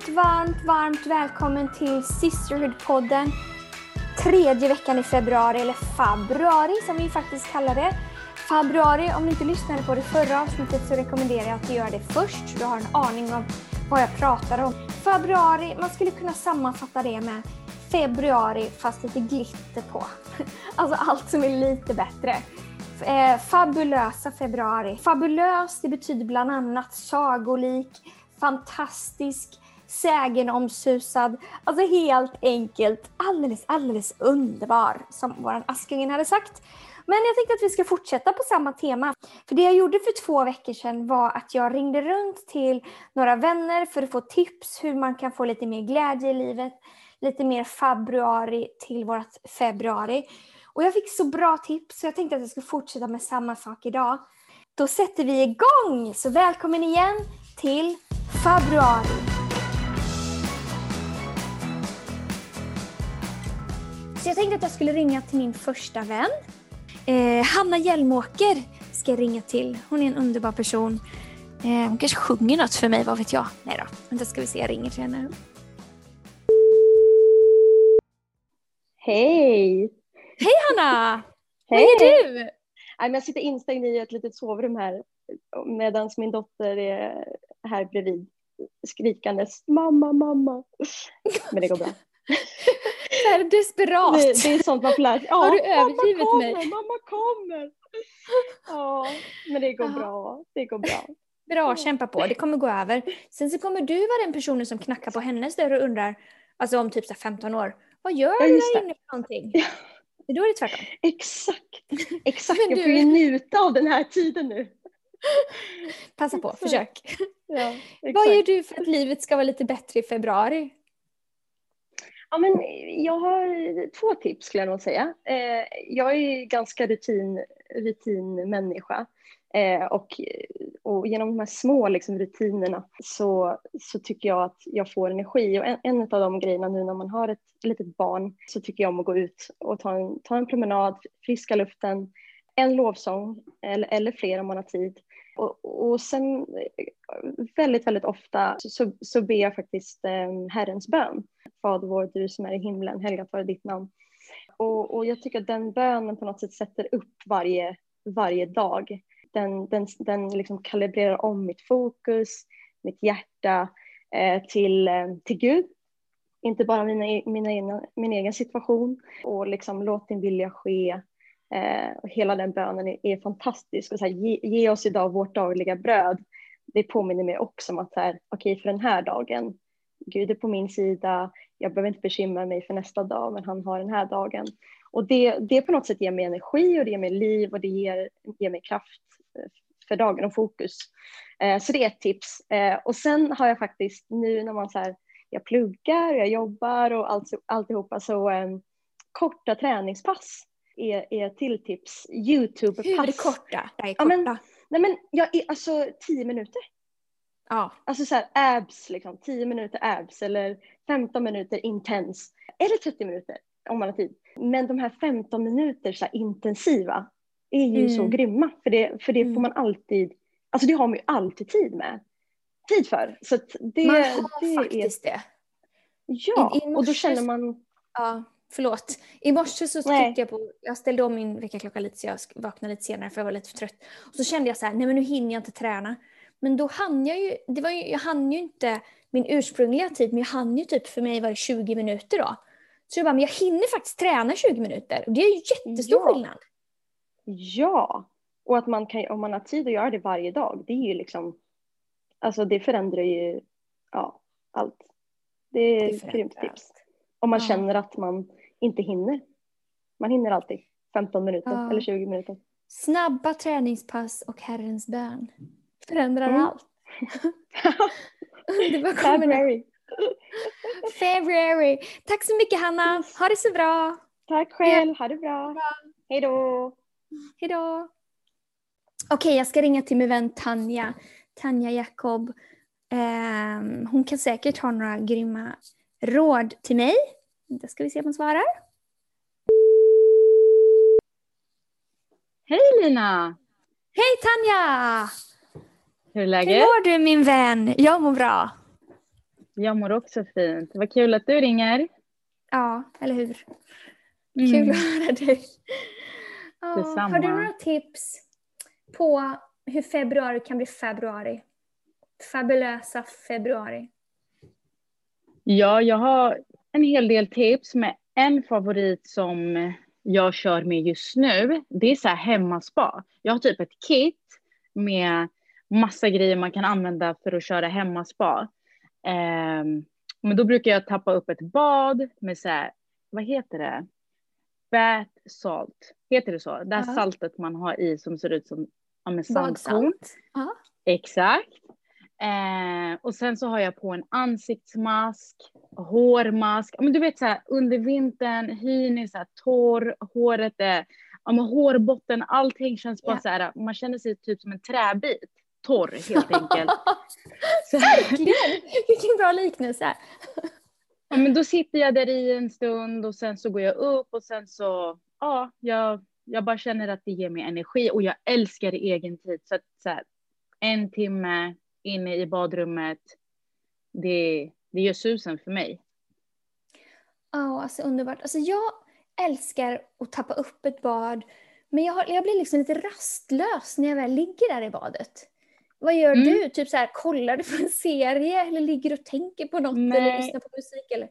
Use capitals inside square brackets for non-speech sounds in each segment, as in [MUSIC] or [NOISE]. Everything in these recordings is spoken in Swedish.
Varmt, varmt, varmt välkommen till Sisterhood-podden. Tredje veckan i februari, eller februari som vi faktiskt kallar det. Februari, om ni inte lyssnade på det förra avsnittet så rekommenderar jag att du gör det först så du har en aning om vad jag pratar om. Februari, man skulle kunna sammanfatta det med februari fast lite glitter på. [LAUGHS] Alltså allt som är lite bättre. Eh, fabulösa februari. Fabulös, det betyder bland annat sagolik, fantastisk, sägenomsusad. Alltså helt enkelt alldeles, alldeles underbar som vår Askungen hade sagt. Men jag tänkte att vi ska fortsätta på samma tema. För det jag gjorde för två veckor sedan var att jag ringde runt till några vänner för att få tips hur man kan få lite mer glädje i livet. Lite mer februari till vårt februari. Och jag fick så bra tips så jag tänkte att jag ska fortsätta med samma sak idag. Då sätter vi igång! Så välkommen igen till februari. Så jag tänkte att jag skulle ringa till min första vän. Eh, Hanna Hjelmåker ska jag ringa till. Hon är en underbar person. Eh, hon kanske sjunger något för mig, vad vet jag? Nej då, vänta ska vi se, jag ringer till henne. Hej! Hej Hanna! Hej! Vad gör du? Jag sitter instängd i ett litet sovrum här medan min dotter är här bredvid skrikandes mamma, mamma. Men det går bra. Så här desperat. Det, det är sånt man får lära sig. Ja, Har du övergivit mamma kommer, mig? Mamma kommer! Ja, men det går bra. Det går bra. Bra, kämpa på. Det kommer gå över. Sen så kommer du vara den personen som knackar på hennes dörr och undrar, alltså om typ så här 15 år, vad gör Ja, du där inne för någonting? Då är det tvärtom. Exakt, [LAUGHS] exakt. Men Jag får du- ju njuta av den här tiden nu. Passa på, Exakt. försök. Ja, Vad gör du för att livet ska vara lite bättre i februari? Ja, men jag har två tips skulle jag nog säga. Eh, jag är ganska rutin, rutinmänniska. Eh, och, och genom de här små liksom, rutinerna så, så tycker jag att jag får energi. Och en, en av de grejerna nu när man har ett litet barn så tycker jag om att gå ut och ta en, ta en promenad, friska luften, en lovsång eller, eller fler om man har tid. Och, och sen eh, väldigt, väldigt ofta så, så ber jag faktiskt eh, Herrens bön. Fader vår, du som är i himlen, helgat vare ditt namn. Och, och jag tycker att den bönen på något sätt sätter upp varje, varje dag. Den, den, den liksom kalibrerar om mitt fokus, mitt hjärta eh, till, eh, till Gud. Inte bara mina, mina egna, min egen situation. Och liksom låt din vilja ske. Eh, och hela den bönen är, är fantastisk. Och så här, ge, ge oss idag vårt dagliga bröd. Det påminner mig också om att så här, för den här dagen, Gud är på min sida, jag behöver inte bekymra mig för nästa dag, men han har den här dagen. Och det, det på något sätt ger mig energi och det ger mig liv och det ger, ger mig kraft eh, för dagen och fokus. Eh, så det är ett tips. Eh, och sen har jag faktiskt nu när man så här, jag pluggar, jag jobbar och allt, alltihopa så eh, korta träningspass är, är till tips. Youtube-pass. Hur korta? Är Ja, korta. men- Nej men jag är alltså tio minuter. Ja. Alltså så här abs, liksom, 10 minuter abs eller 15 minuter intens. Eller 30 minuter om man har tid. Men de här 15 minuter så här intensiva är ju Mm. så grymma. För det, för det Mm. får man alltid, alltså det har man ju alltid tid med. Tid för. Så det, Man har det är, faktiskt det. ja, I- i och då morse känner man, Ja, förlåt. I morse så Nej. jag på, jag ställde om min väckarklocka lite så jag vaknade lite senare för jag var lite för trött. Och så kände jag så här, nej men nu hinner jag inte träna. Men då hann jag ju, det var ju, jag hann ju inte min ursprungliga tid, men jag hann ju typ för mig var det 20 minuter då. Så jag bara, men jag hinner faktiskt träna 20 minuter. Och det är ju jättestor Ja. skillnad. ja. Och att man kan, om man har tid att göra det varje dag, det är ju liksom, alltså det förändrar ju, ja, allt. Det är ett grymt tips. Om man Ja. känner att man inte hinner. Man hinner alltid 15 minuter Ja. eller 20 minuter. Snabba träningspass och Herrens bön. Förändrar Mm. allt. [LAUGHS] Underbar. February. February. Tack så mycket Hanna. Ha det så bra. Tack själv, ha det bra. Hej då. Hejdå. Okej, jag ska ringa till min vän Tanja. Tanja Jakob. Ehm, hon kan säkert ha några grymma råd till mig. Då ska vi se om hon svarar. Hej Lina! Hej Tanja! Hur är Hur läget? mår du min vän? Jag mår bra. Jag mår också fint. Vad kul att du ringer. Ja, eller hur? Mm. Kul att höra dig. Detsamma. har du några tips på hur februari kan bli februari? Fabulösa februari. Ja, jag har en hel del tips med en favorit som jag kör med just nu. Det är så här hemmaspa. Jag har typ ett kit med massa grejer man kan använda för att köra hemmaspa. Um, men då brukar jag tappa upp ett bad med så här, vad heter det? Bath salt. Heter det så? Det här Ja. saltet man har i som ser ut som ja, men sandkorn. Badsalt. Ja. Exakt. Eh, och sen så har jag på en ansiktsmask, hårmask. Men du vet så här under vintern, hyn är så här torr, håret är, ja men hårbotten, allting känns bara Ja. så här, man känner sig typ som en träbit. Torr helt enkelt. [LAUGHS] Verkligen! Vilken bra liknelse. ja, men då sitter jag där i en stund och sen så går jag upp och sen så, ja, jag, jag bara känner att det ger mig energi och jag älskar egen tid. Så att så här, en timme inne i badrummet, det, det gör susen för mig. Ja, alltså underbart. Alltså jag älskar att tappa upp ett bad, men jag, har, jag blir liksom lite rastlös när jag väl ligger där i badet. Vad gör Mm. du? Typ så här, kollar du på en serie eller ligger du och tänker på något eller Nej. lyssnar på musik? Eller?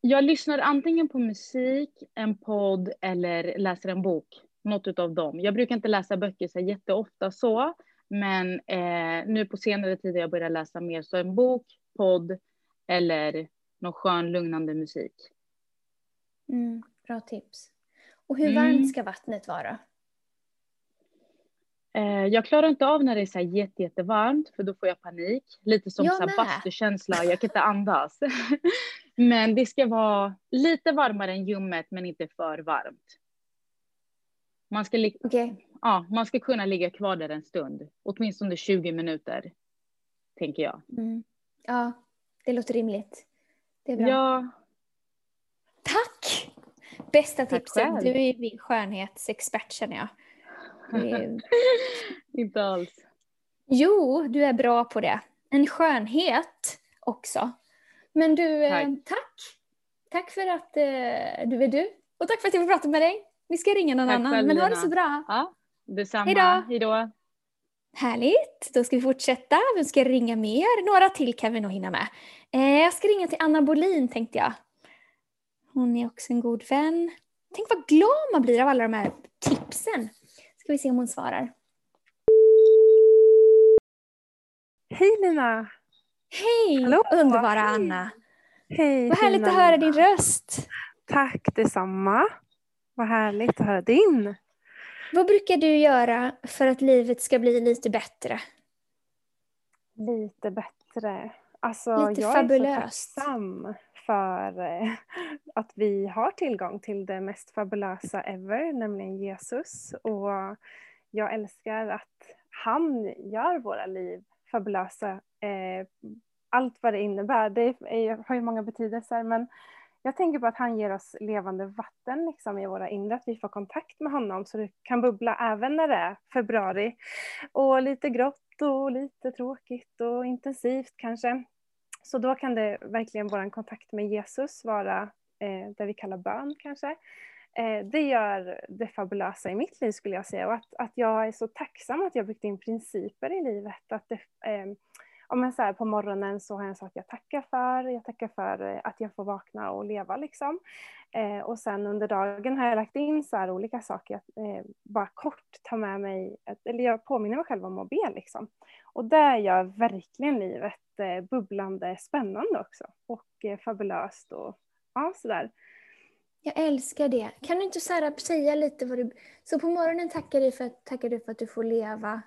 Jag lyssnar antingen på musik, en podd eller läser en bok. Något av dem. Jag brukar inte läsa böcker så jätteofta så. Men eh, nu på senare tid har jag börjat läsa mer. Så en bok, podd eller någon skön lugnande musik. Mm, bra tips. Och hur Mm. varmt ska vattnet vara? Eh, jag klarar inte av när det är så här jätte, jättevarmt för då får jag panik. Lite som Jag så här bastukänsla, jag kan inte andas. [LAUGHS] men det ska vara lite varmare än ljummet men inte för varmt. Man ska, Okej. ja, man ska kunna ligga kvar där en stund, åtminstone 20 minuter, tänker jag. Mm. Ja, det låter rimligt. Det är bra. Ja, Tack! Bästa Tack själv. Du är min skönhetsexpert känner jag. Är- [LAUGHS] inte alls. Jo, du är bra på det. En skönhet också. Men du, tack. Tack. tack. Tack för att eh, du är du. Och tack för att jag får prata med dig. Vi ska ringa någon Tack annan. själv, Men ha det så bra. Ja, detsamma. Hejdå. Hej då. Härligt. Då ska vi fortsätta. Vem ska ringa mer? Några till kan vi nog hinna med. Eh, jag ska ringa till Anna Bolin tänkte jag. Hon är också en god vän. Tänk vad glad man blir av alla de här tipsen. Ska vi se om hon svarar. Hej Lina! Hej Hallå. underbara Hej. Anna. Hej Vad härligt fina att höra Lina. din röst. Tack detsamma. Vad härligt att höra din. Vad brukar du göra för att livet ska bli lite bättre? Lite bättre. Alltså, Lite jag fabulöst. är så tacksam för eh, att vi har tillgång till det mest fabulösa ever, nämligen Jesus. Och jag älskar att han gör våra liv fabulösa. Eh, allt vad det innebär. Det har ju många betydelser, men jag tänker på att han ger oss levande vatten liksom, i våra inre, att vi får kontakt med honom så det kan bubbla även när det är februari. Och lite grått och lite tråkigt och intensivt kanske. Så då kan det verkligen vår kontakt med Jesus vara eh, det vi kallar bön kanske. Eh, det gör det fabulösa i mitt liv skulle jag säga och att, att jag är så tacksam att jag byggt in principer i livet. Att det, eh, ja, men så här, på morgonen så har jag en sak jag tackar för. Jag tackar för eh, att jag får vakna och leva liksom. Eh, och sen under dagen har jag lagt in så här olika saker. Att, eh, bara kort ta med mig, eh, eller jag påminner mig själv om att be liksom. Och det gör verkligen livet eh, bubblande spännande också. Och eh, fabulöst och ja, sådär. Jag älskar det. Kan du inte så här, säga lite vad du... Så på morgonen tackar du för att, tackar du för att du får leva.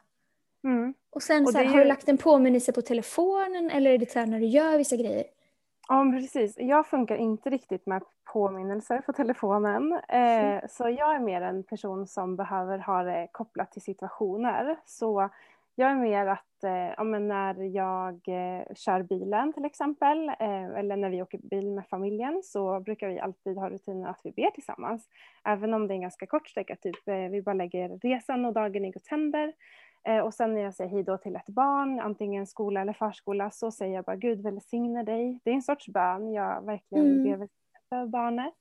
Mm. Och sen Och så här, är har du ju- lagt en påminnelse på telefonen eller är det så här när du gör vissa grejer? Ja, precis. Jag funkar inte riktigt med påminnelser på telefonen. Eh, så jag är mer en person som behöver ha det kopplat till situationer. Så jag är mer att eh, ja, när jag eh, kör bilen till exempel, eh, eller när vi åker bil med familjen, så brukar vi alltid ha rutinen att vi ber tillsammans. Även om det är en ganska kort sträcka, typ eh, vi bara lägger resan och dagen i Guds händer. Eh, och sen när jag säger hej då till ett barn, antingen skola eller förskola, så säger jag bara Gud välsigne dig. Det är en sorts bön jag verkligen Mm. ber välsignelse över barnet.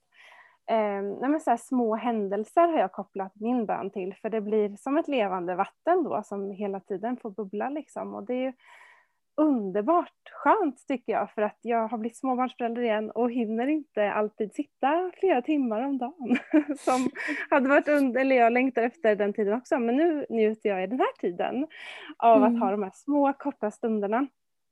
Eh, så små händelser har jag kopplat min bön till för det blir som ett levande vatten då som hela tiden får bubbla liksom. Och det är ju underbart skönt tycker jag för att jag har blivit småbarnsförälder igen och hinner inte alltid sitta flera timmar om dagen. [LAUGHS] som hade varit under, eller jag längtar efter den tiden också men nu njuter jag i den här tiden av Mm. att ha de här små korta stunderna.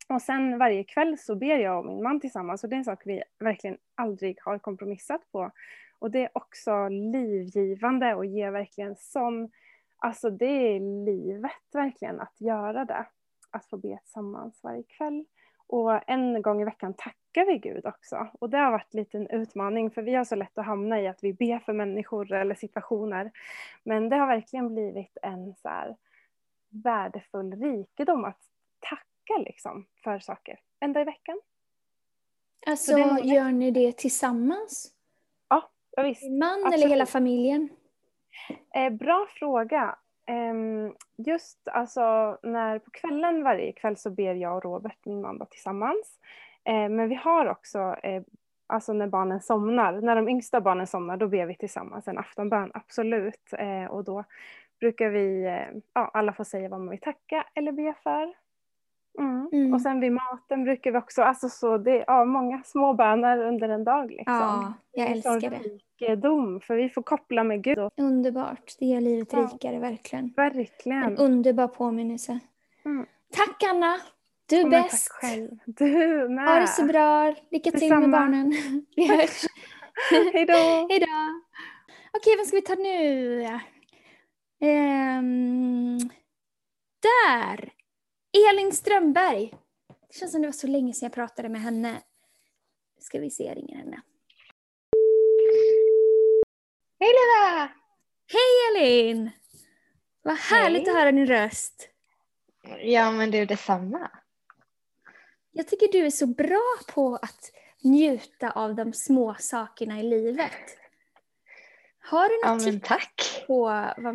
Och sen varje kväll så ber jag och min man tillsammans och det är en sak vi verkligen aldrig har kompromissat på. Och det är också livgivande och ger verkligen sån, alltså det är livet verkligen att göra det. Att få be tillsammans varje kväll. Och en gång i veckan tackar vi Gud också. Och det har varit lite en utmaning för vi har så lätt att hamna i att vi ber för människor eller situationer. Men det har verkligen blivit en så här värdefull rikedom att tacka liksom för saker. En dag i veckan. Alltså, gör ni det tillsammans? Ja, visst. Din man eller Absolut. hela familjen? Eh, bra fråga. Ehm, just alltså när på kvällen varje kväll så ber jag och Robert, min man, då, tillsammans. Ehm, men vi har också, eh, alltså när barnen somnar, när de yngsta barnen somnar, då ber vi tillsammans en aftonbön, absolut. Ehm, och då brukar vi, eh, ja, alla får säga vad man vill tacka eller be för. Mm. Mm. Och sen vid maten brukar vi också, alltså så det är ja, många små böner under en dag liksom. Ja, jag älskar det. rikedom, för vi får koppla med Gud. Underbart. Det gör livet Ja. rikare, verkligen. verkligen. En underbar påminnelse. Mm. Tack Anna! Du är bäst! Tack själv. Du med. Ha det så bra. Lycka till Detsamma. med barnen. [LAUGHS] Vi hörs. Hej då. [LAUGHS] Hej då! Okej, vad ska vi ta nu? Ehm, där! Elin Strömberg. Det känns som det var så länge sedan jag pratade med henne. Nu ska vi se, jag ringer henne. Hej Lina! Hej Elin! Vad härligt Hej. att höra din röst. Ja men du detsamma. Jag tycker du är så bra på att njuta av de små sakerna i livet. Har du Ja något men tips på vad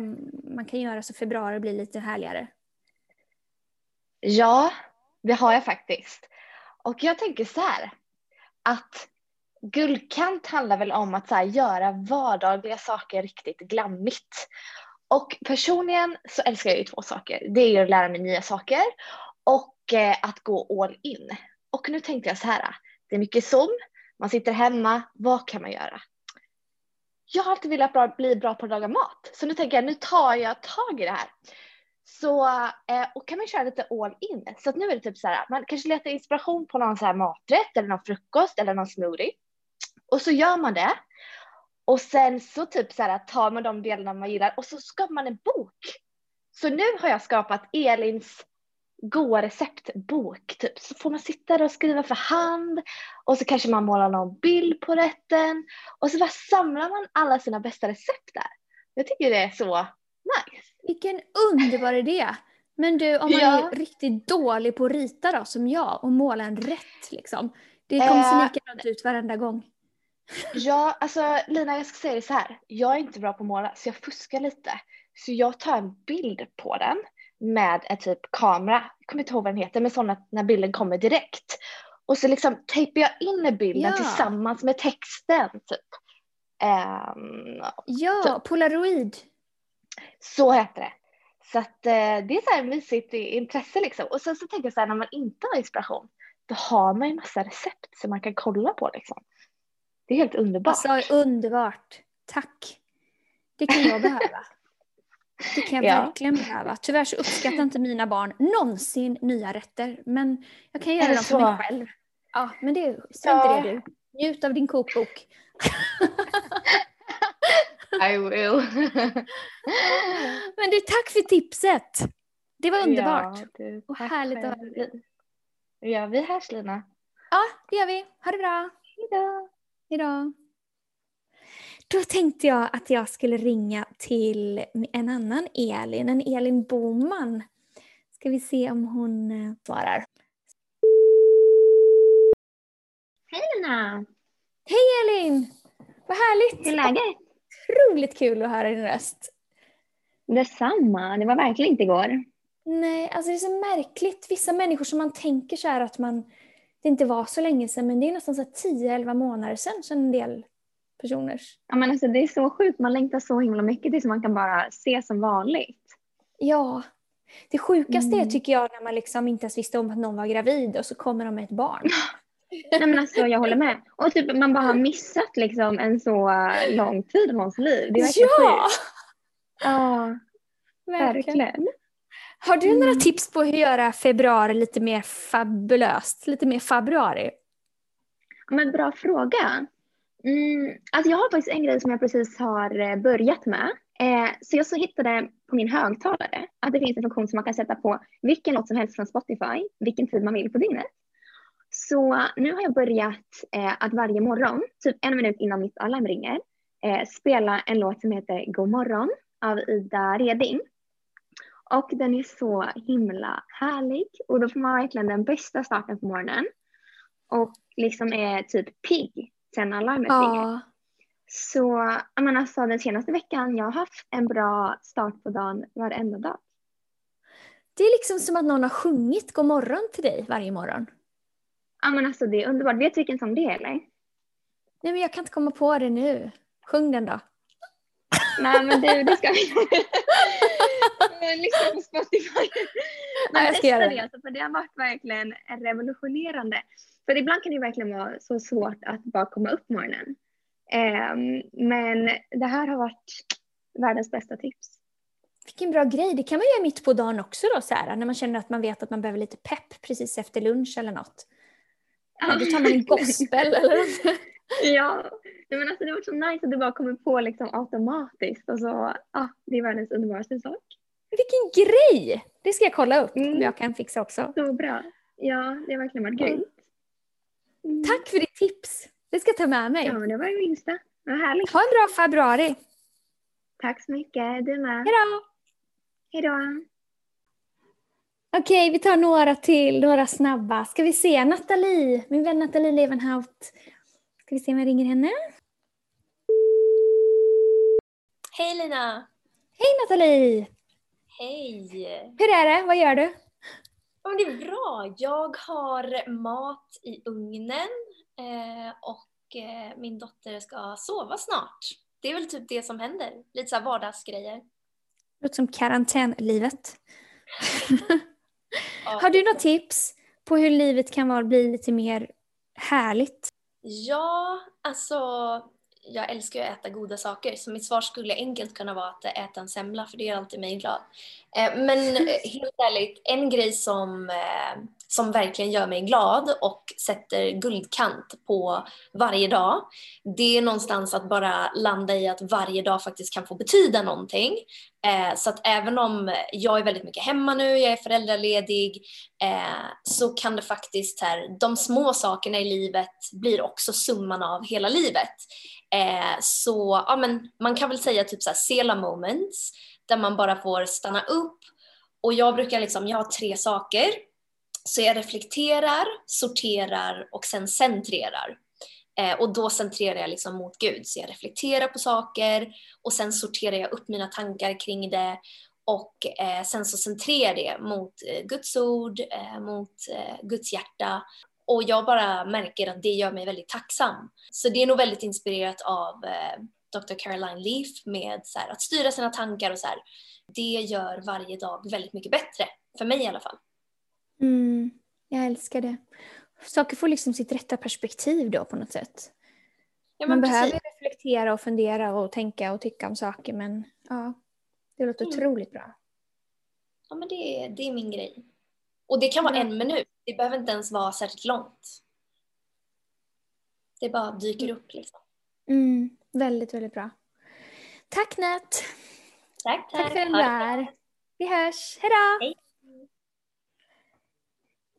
man kan göra så februari blir lite härligare? Ja, det har jag faktiskt. Och jag tänker så här. Att guldkant handlar väl om att så här, göra vardagliga saker riktigt glammigt. Och personligen så älskar jag ju två saker. Det är ju att lära mig nya saker och eh, att gå all in. Och nu tänkte jag så här. Det är mycket Zoom, man sitter hemma, vad kan man göra? Jag har alltid velat bra, bli bra på att laga mat. Så nu tänker jag, nu tar jag tag i det här. Så eh, och kan man köra lite all in. Så att nu är det typ så här, man kanske letar inspiration på någon så här maträtt eller någon frukost eller någon smoothie. Och så gör man det. Och sen så typ så här tar man de delarna man gillar och så skapar man en bok. Så nu har jag skapat Elins goa receptbok typ. Så får man sitta där och skriva för hand och så kanske man målar någon bild på rätten och så bara samlar man alla sina bästa recept där. Jag tycker det är så nice. Vilken underbar idé! Men du, om man Ja. är riktigt dålig på att rita då, som jag, och måla en rätt liksom. Det kommer se Eh. likadant ut varenda gång. Ja, alltså Lina, jag ska säga det så här. Jag är inte bra på att måla, så jag fuskar lite. Så jag tar en bild på den med en typ kamera. Jag kommer inte ihåg vad den heter, men sån att när bilden kommer direkt. Och så liksom tejpar jag in bilden Ja. tillsammans med texten. Typ. Ehm, Ja, polaroid. Så heter det. Så att eh, det är så här mysigt intresse liksom. Och sen så tänker jag så här, när man inte har inspiration, då har man ju massa recept som man kan kolla på liksom. Det är helt underbart. Alltså underbart. Tack. Det kan jag behöva. Det kan jag [LAUGHS] Ja. verkligen behöva. Tyvärr så uppskattar inte mina barn någonsin nya rätter. Men jag kan göra dem för mig själv. Ja, men det är Ja. det du. Njut av din kokbok. [LAUGHS] [LAUGHS] I will. [LAUGHS] Men du, tack för tipset. Det var underbart. Ja, du, Och härligt att höra Ja, vi hörs Lina. Ja, det gör vi. Ha det bra. Hejdå. Hejdå. Då tänkte jag att jag skulle ringa till en annan Elin, en Elin Boman. Ska vi se om hon eh, svarar. Hej Lina! Hej Elin! Vad härligt! Hur är läget? Otroligt kul att höra din röst. Detsamma, det var verkligen inte igår. Nej, alltså det är så märkligt. Vissa människor som man tänker så här att man, det inte var så länge sedan, men det är nästan så 10-11 månader sedan, sedan en del personers. Ja, men alltså, det är så sjukt, man längtar så himla mycket tills man kan bara se som vanligt. Ja. Det sjukaste Mm. tycker jag när man liksom inte ens visste om att någon var gravid och så kommer de med ett barn. [LAUGHS] Nej men alltså jag håller med. Och typ man bara har missat liksom en så äh, lång tid av någons liv. Det är ja! sjukt. Ja, Verkligen. verkligen. Har du några Mm. tips på hur göra februari lite mer fabulöst? Lite mer februari? Men bra fråga. Mm, alltså jag har faktiskt en grej som jag precis har eh, börjat med. Eh, så jag så hittade på min högtalare att det finns en funktion som man kan sätta på vilken låt som helst från Spotify, vilken tid man vill på dygnet. Så nu har jag börjat eh, att varje morgon, typ en minut innan mitt alarm ringer, eh, spela en låt som heter God morgon av Ida Reding. Och den är så himla härlig och då får man verkligen den bästa starten på morgonen. Och liksom är typ pigg sen alarmet ringer. Ja. Så menar, alltså, den senaste veckan jag har haft en bra start på dagen varenda dag. Det är liksom som att någon har sjungit God morgon till dig varje morgon. Ja men alltså det är underbart. Vet du vilken sång det är eller? Nej men jag kan inte komma på det nu. Sjung den då. Nej men du, det ska vi [LAUGHS] lyssna på Spotify. Ja, jag ska göra det. Alltså, för det har varit verkligen revolutionerande. För ibland kan det verkligen vara så svårt att bara komma upp morgonen. Ehm, men det här har varit världens bästa tips. Vilken bra grej. Det kan man göra mitt på dagen också då så här, när man känner att man vet att man behöver lite pepp precis efter lunch eller något. Ja, då tar man en gospel eller. [LAUGHS] Ja, men alltså det var så nice att det bara kommer på liksom automatiskt och så, ja, det är världens underbaraste sak. Vilken grej! Det ska jag kolla upp om Mm. jag kan fixa också. Så bra. Ja, det har verkligen varit grymt. Mm. Tack för ditt tips. Det ska jag ta med mig. Ja, men det var det minsta. Vad härligt. Ha en bra februari. Tack så mycket. Du med. Hejdå! Hej då. Okej, vi tar några till, några snabba. Ska vi se, Nathalie, min vän Nathalie Levenhaut. Ska vi se om jag ringer henne? Hej Lina! Hej Nathalie! Hej! Hur är det? Vad gör du? Ja, det är bra. Jag har mat i ugnen eh, och eh, min dotter ska sova snart. Det är väl typ det som händer. Lite så vardagsgrejer. Det låter som karantänlivet. [LAUGHS] Har du några tips på hur livet kan vara, bli lite mer härligt? Ja, alltså jag älskar ju att äta goda saker så mitt svar skulle enkelt kunna vara att äta en semla för det gör alltid mig glad. Eh, Men eh, [LAUGHS] helt ärligt, en grej som, eh, som verkligen gör mig glad och sätter guldkant på varje dag det är någonstans att bara landa i att varje dag faktiskt kan få betyda någonting. Eh, Så att även om jag är väldigt mycket hemma nu, jag är föräldraledig, eh, så kan det faktiskt här, de små sakerna i livet blir också summan av hela livet. Eh, så ja, men man kan väl säga typ så här sela moments där man bara får stanna upp och jag brukar liksom, jag har tre saker. Så jag reflekterar, sorterar och sen centrerar. Eh, och då centrerar jag liksom mot Gud. Så jag reflekterar på saker och sen sorterar jag upp mina tankar kring det och eh, sen så centrerar det mot eh, Guds ord, eh, mot eh, Guds hjärta. Och jag bara märker att det gör mig väldigt tacksam. Så det är nog väldigt inspirerat av eh, Dr. Caroline Leaf med så här, att styra sina tankar och så här. Det gör varje dag väldigt mycket bättre. För mig i alla fall. Mm, jag älskar det. Saker får liksom sitt rätta perspektiv då på något sätt. Ja, Man men behöver precis. reflektera och fundera och tänka och tycka om saker men ja, det låter Mm. otroligt bra. Ja, men det, är, det är min grej. Och det kan vara Bra. en minut. Det behöver inte ens vara särskilt långt. Det bara dyker upp liksom. Mm, väldigt, väldigt bra. Tack Nat! Tack, Tack för den där. Vi hörs. Hejdå! Hej.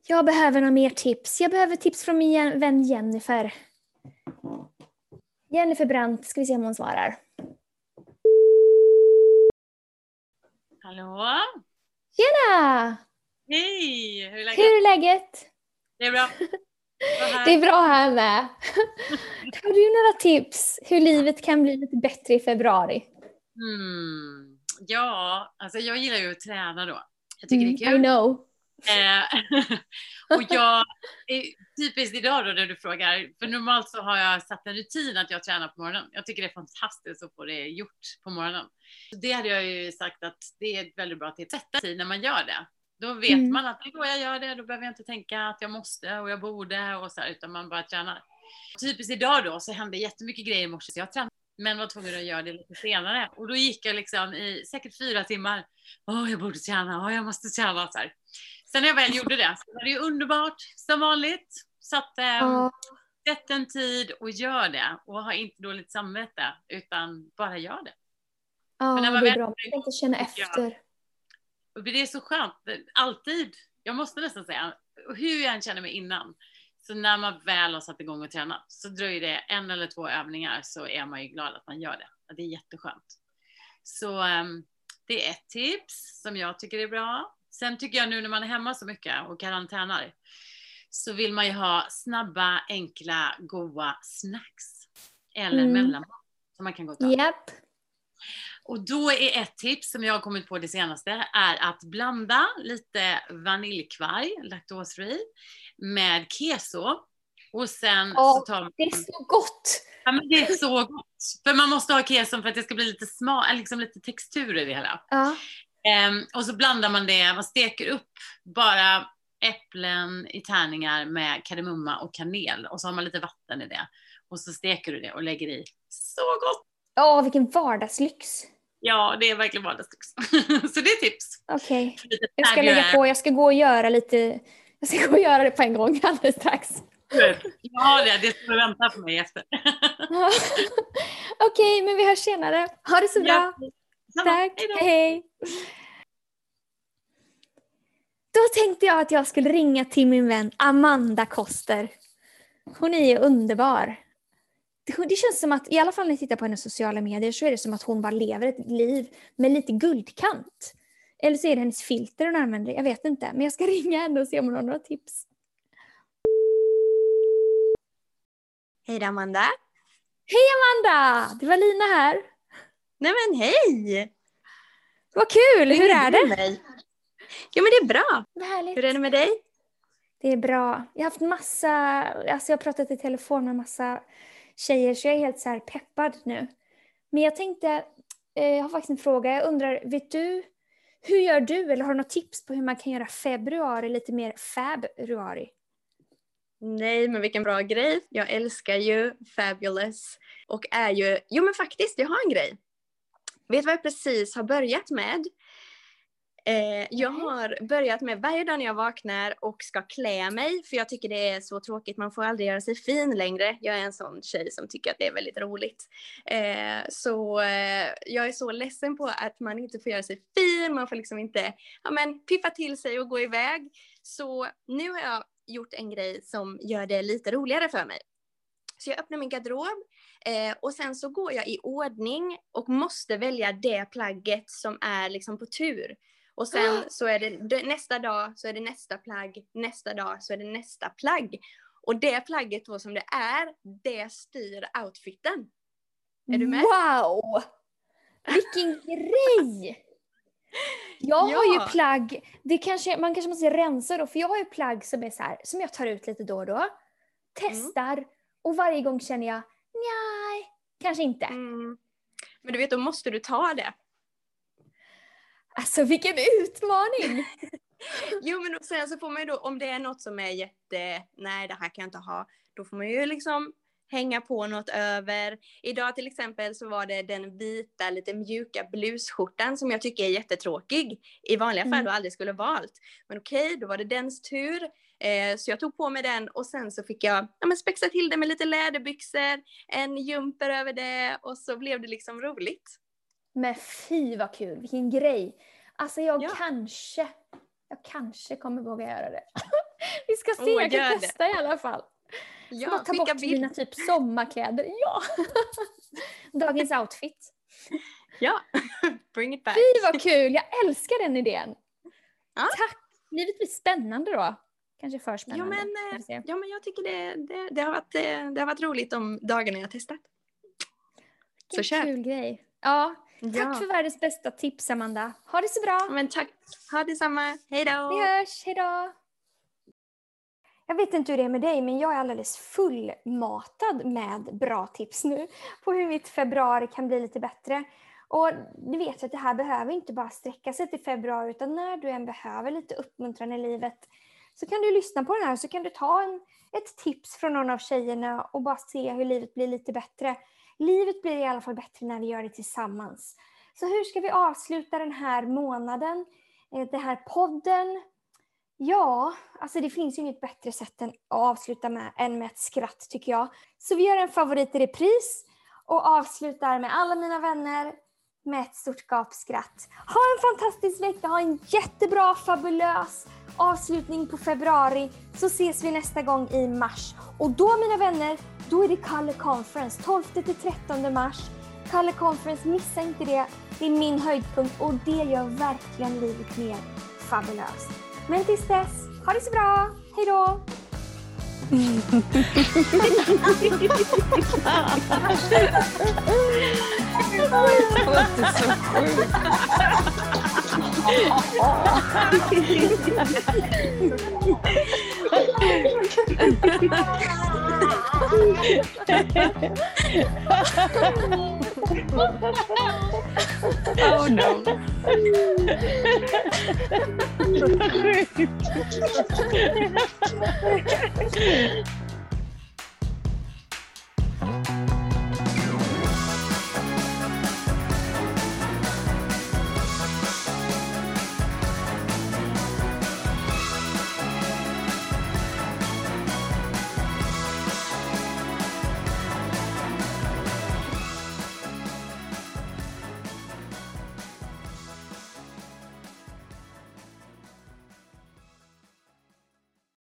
Jag behöver några mer tips. Jag behöver tips från min vän Jennifer. Jennifer Brandt, ska vi se om hon svarar. Hallå? Tjena! Hej! Hur är läget? Hur är läget? Det är bra. [LAUGHS] Det är bra här med. [LAUGHS] Har du några tips hur livet kan bli lite bättre i februari? Mm. Ja, alltså jag gillar ju att träna då. Jag tycker Mm, det är kul. I know. Eh, [LAUGHS] och jag, eh, typiskt idag då när du frågar, för normalt så har jag satt en rutin att jag tränar på morgonen. Jag tycker det är fantastiskt att få det gjort på morgonen. Så det hade jag ju sagt att det är ett väldigt bra tips. Sätta tid när man gör det. Då vet Mm. man att det går jag gör det, då behöver jag inte tänka att jag måste och jag borde och så här, utan man bara tränar. Typiskt idag då så hände jättemycket grejer i morse så jag tränade men var tvungen att göra det lite senare. Och då gick jag liksom i säkert fyra timmar. Åh, jag borde träna, åh, jag måste träna. Så här. Sen när jag väl gjorde det så var det ju underbart som vanligt. Så att, eh, Ja. sätt en tid och gör det. Och ha inte dåligt samvete, utan bara gör det. Ja, För när man det är bra. Man ska inte känna efter. Och det är så skönt, alltid. Jag måste nästan säga, hur jag än känner mig innan. Så när man väl har satt igång och tränat så dröjer det en eller två övningar så är man ju glad att man gör det. Det är jätteskönt. Så ehm, det är ett tips som jag tycker är bra. Sen tycker jag nu när man är hemma så mycket och karantänar så vill man ju ha snabba, enkla, goda snacks. Eller Mm. mellanmål som man kan gå och ta. Japp. Och då är ett tips som jag har kommit på det senaste är att blanda lite vaniljkvarg, laktosfri, med keso. Och sen Ja, så tar man... Det är så gott! Ja, men det är så gott! För man måste ha keson för att det ska bli lite smak, liksom lite textur i det hela. Ja. Ehm, och så blandar man det, man steker upp bara äpplen i tärningar med kardemumma och kanel. Och så har man lite vatten i det. Och så steker du det och lägger i. Så gott! Åh, vilken vardagslyx. Ja, det är verkligen vardagslyx. [LAUGHS] så det är tips. Okej. Lite Jag ska lägga på, jag ska gå och göra lite, jag ska gå och göra det på en gång alldeles strax. Ja, det, det ska vänta på mig efter. [LAUGHS] Okej, men vi hörs senare. Ha det så bra. Ja, Tack, Hej då. hej. Då tänkte jag att jag skulle ringa till min vän Amanda Koster. Hon är ju underbar. Det, känns som att, i alla fall när jag tittar på hennes sociala medier, så är det som att hon bara lever ett liv med lite guldkant. Eller så är det hennes filter hon använder, jag vet inte. Men jag ska [LAUGHS] ringa henne och se om hon har några tips. Hej Amanda! Hej Amanda! Det var Lina här. Nej men hej! Vad kul! Hur är det? Mig? Jo men det är bra. Vad härligt. Hur är det med dig? Det är bra. Jag har haft massa, alltså jag har pratat i telefon med massa tjejer så jag är helt så peppad nu. Men jag tänkte, eh, jag har faktiskt en fråga. Jag undrar, vet du, hur gör du eller har du något tips på hur man kan göra februari lite mer februari? Nej men vilken bra grej. Jag älskar ju Fabulous. Och är ju, jo men faktiskt jag har en grej. Vet du vad jag precis har börjat med? Eh, jag har börjat med varje dag när jag vaknar och ska klä mig för jag tycker det är så tråkigt, man får aldrig göra sig fin längre. Jag är en sån tjej som tycker att det är väldigt roligt. Eh, så eh, jag är så ledsen på att man inte får göra sig fin, man får liksom inte ja, men, piffa till sig och gå iväg. Så nu har jag gjort en grej som gör det lite roligare för mig. Så jag öppnar min garderob eh, och sen så går jag i ordning och måste välja det plagget som är liksom på tur. Och sen så är det nästa dag så är det nästa plagg, nästa dag så är det nästa plagg. Och det plagget då som det är, det styr outfiten. Är du med? Wow! Vilken [LAUGHS] grej! Jag har ju Ja. plagg, det kanske, man kanske måste rensa då, för jag har ju plagg som är så här, som jag tar ut lite då och då. Testar och varje gång känner jag, nej, kanske inte. Mm. Men du vet, då måste du ta det. Alltså vilken utmaning! [LAUGHS] Jo men och sen så får man ju då, om det är något som är jätte, nej det här kan jag inte ha, då får man ju liksom hänga på något över. Idag till exempel så var det den vita lite mjuka blusskjortan som jag tycker är jättetråkig. I vanliga fall Mm. då aldrig skulle valt. Men okej, då var det dens tur. Eh, så jag tog på mig den och sen så fick jag ja, men spexa till det med lite läderbyxor, en jumper över det och så blev det liksom roligt. Men fy vad kul, vilken grej! Alltså jag Ja. kanske, jag kanske kommer våga göra det. [LAUGHS] Vi ska se, Åh, jag kan testa i alla fall. Ja, Bara ta bort bild. mina typ sommarkläder. [LAUGHS] Ja! Dagens outfit. [LAUGHS] Ja, bring it back. Fy vad kul, jag älskar den idén. Ja. Tack! Livet blir spännande då. Kanske för Ja spännande. men, Vi eh, ja men jag tycker det, det, det, har varit, eh, det har varit roligt de dagarna jag har testat. Så Vilken kör. kul grej. Ja, Ja. Tack för världens bästa tips Amanda. Ha det så bra. Men tack. Ha detsamma. Hej då. Vi hörs, hejdå! Jag vet inte hur det är med dig, men jag är alldeles fullmatad med bra tips nu på hur mitt februari kan bli lite bättre. Och du vet att det här behöver inte bara sträcka sig till februari, utan när du än behöver lite uppmuntran i livet så kan du lyssna på den här och så kan du ta en, ett tips från någon av tjejerna och bara se hur livet blir lite bättre. Livet blir i alla fall bättre när vi gör det tillsammans. Så hur ska vi avsluta den här månaden, eh, den här podden? Ja, alltså det finns ju inget bättre sätt än att avsluta med än med ett skratt tycker jag. Så vi gör en favorit i repris och avslutar med alla mina vänner med ett stort gapskratt. Ha en fantastisk vecka, ha en jättebra, fabulös avslutning på februari så ses vi nästa gång i mars. Och då mina vänner, då är det Kalle Conference 12 till 13 mars. Kalle Conference, missa inte det. Det är min höjdpunkt och det gör verkligen livet mer fabulöst. Men tills dess, ha det så bra. Hej då! Oh no. Vad [LAUGHS] sjukt.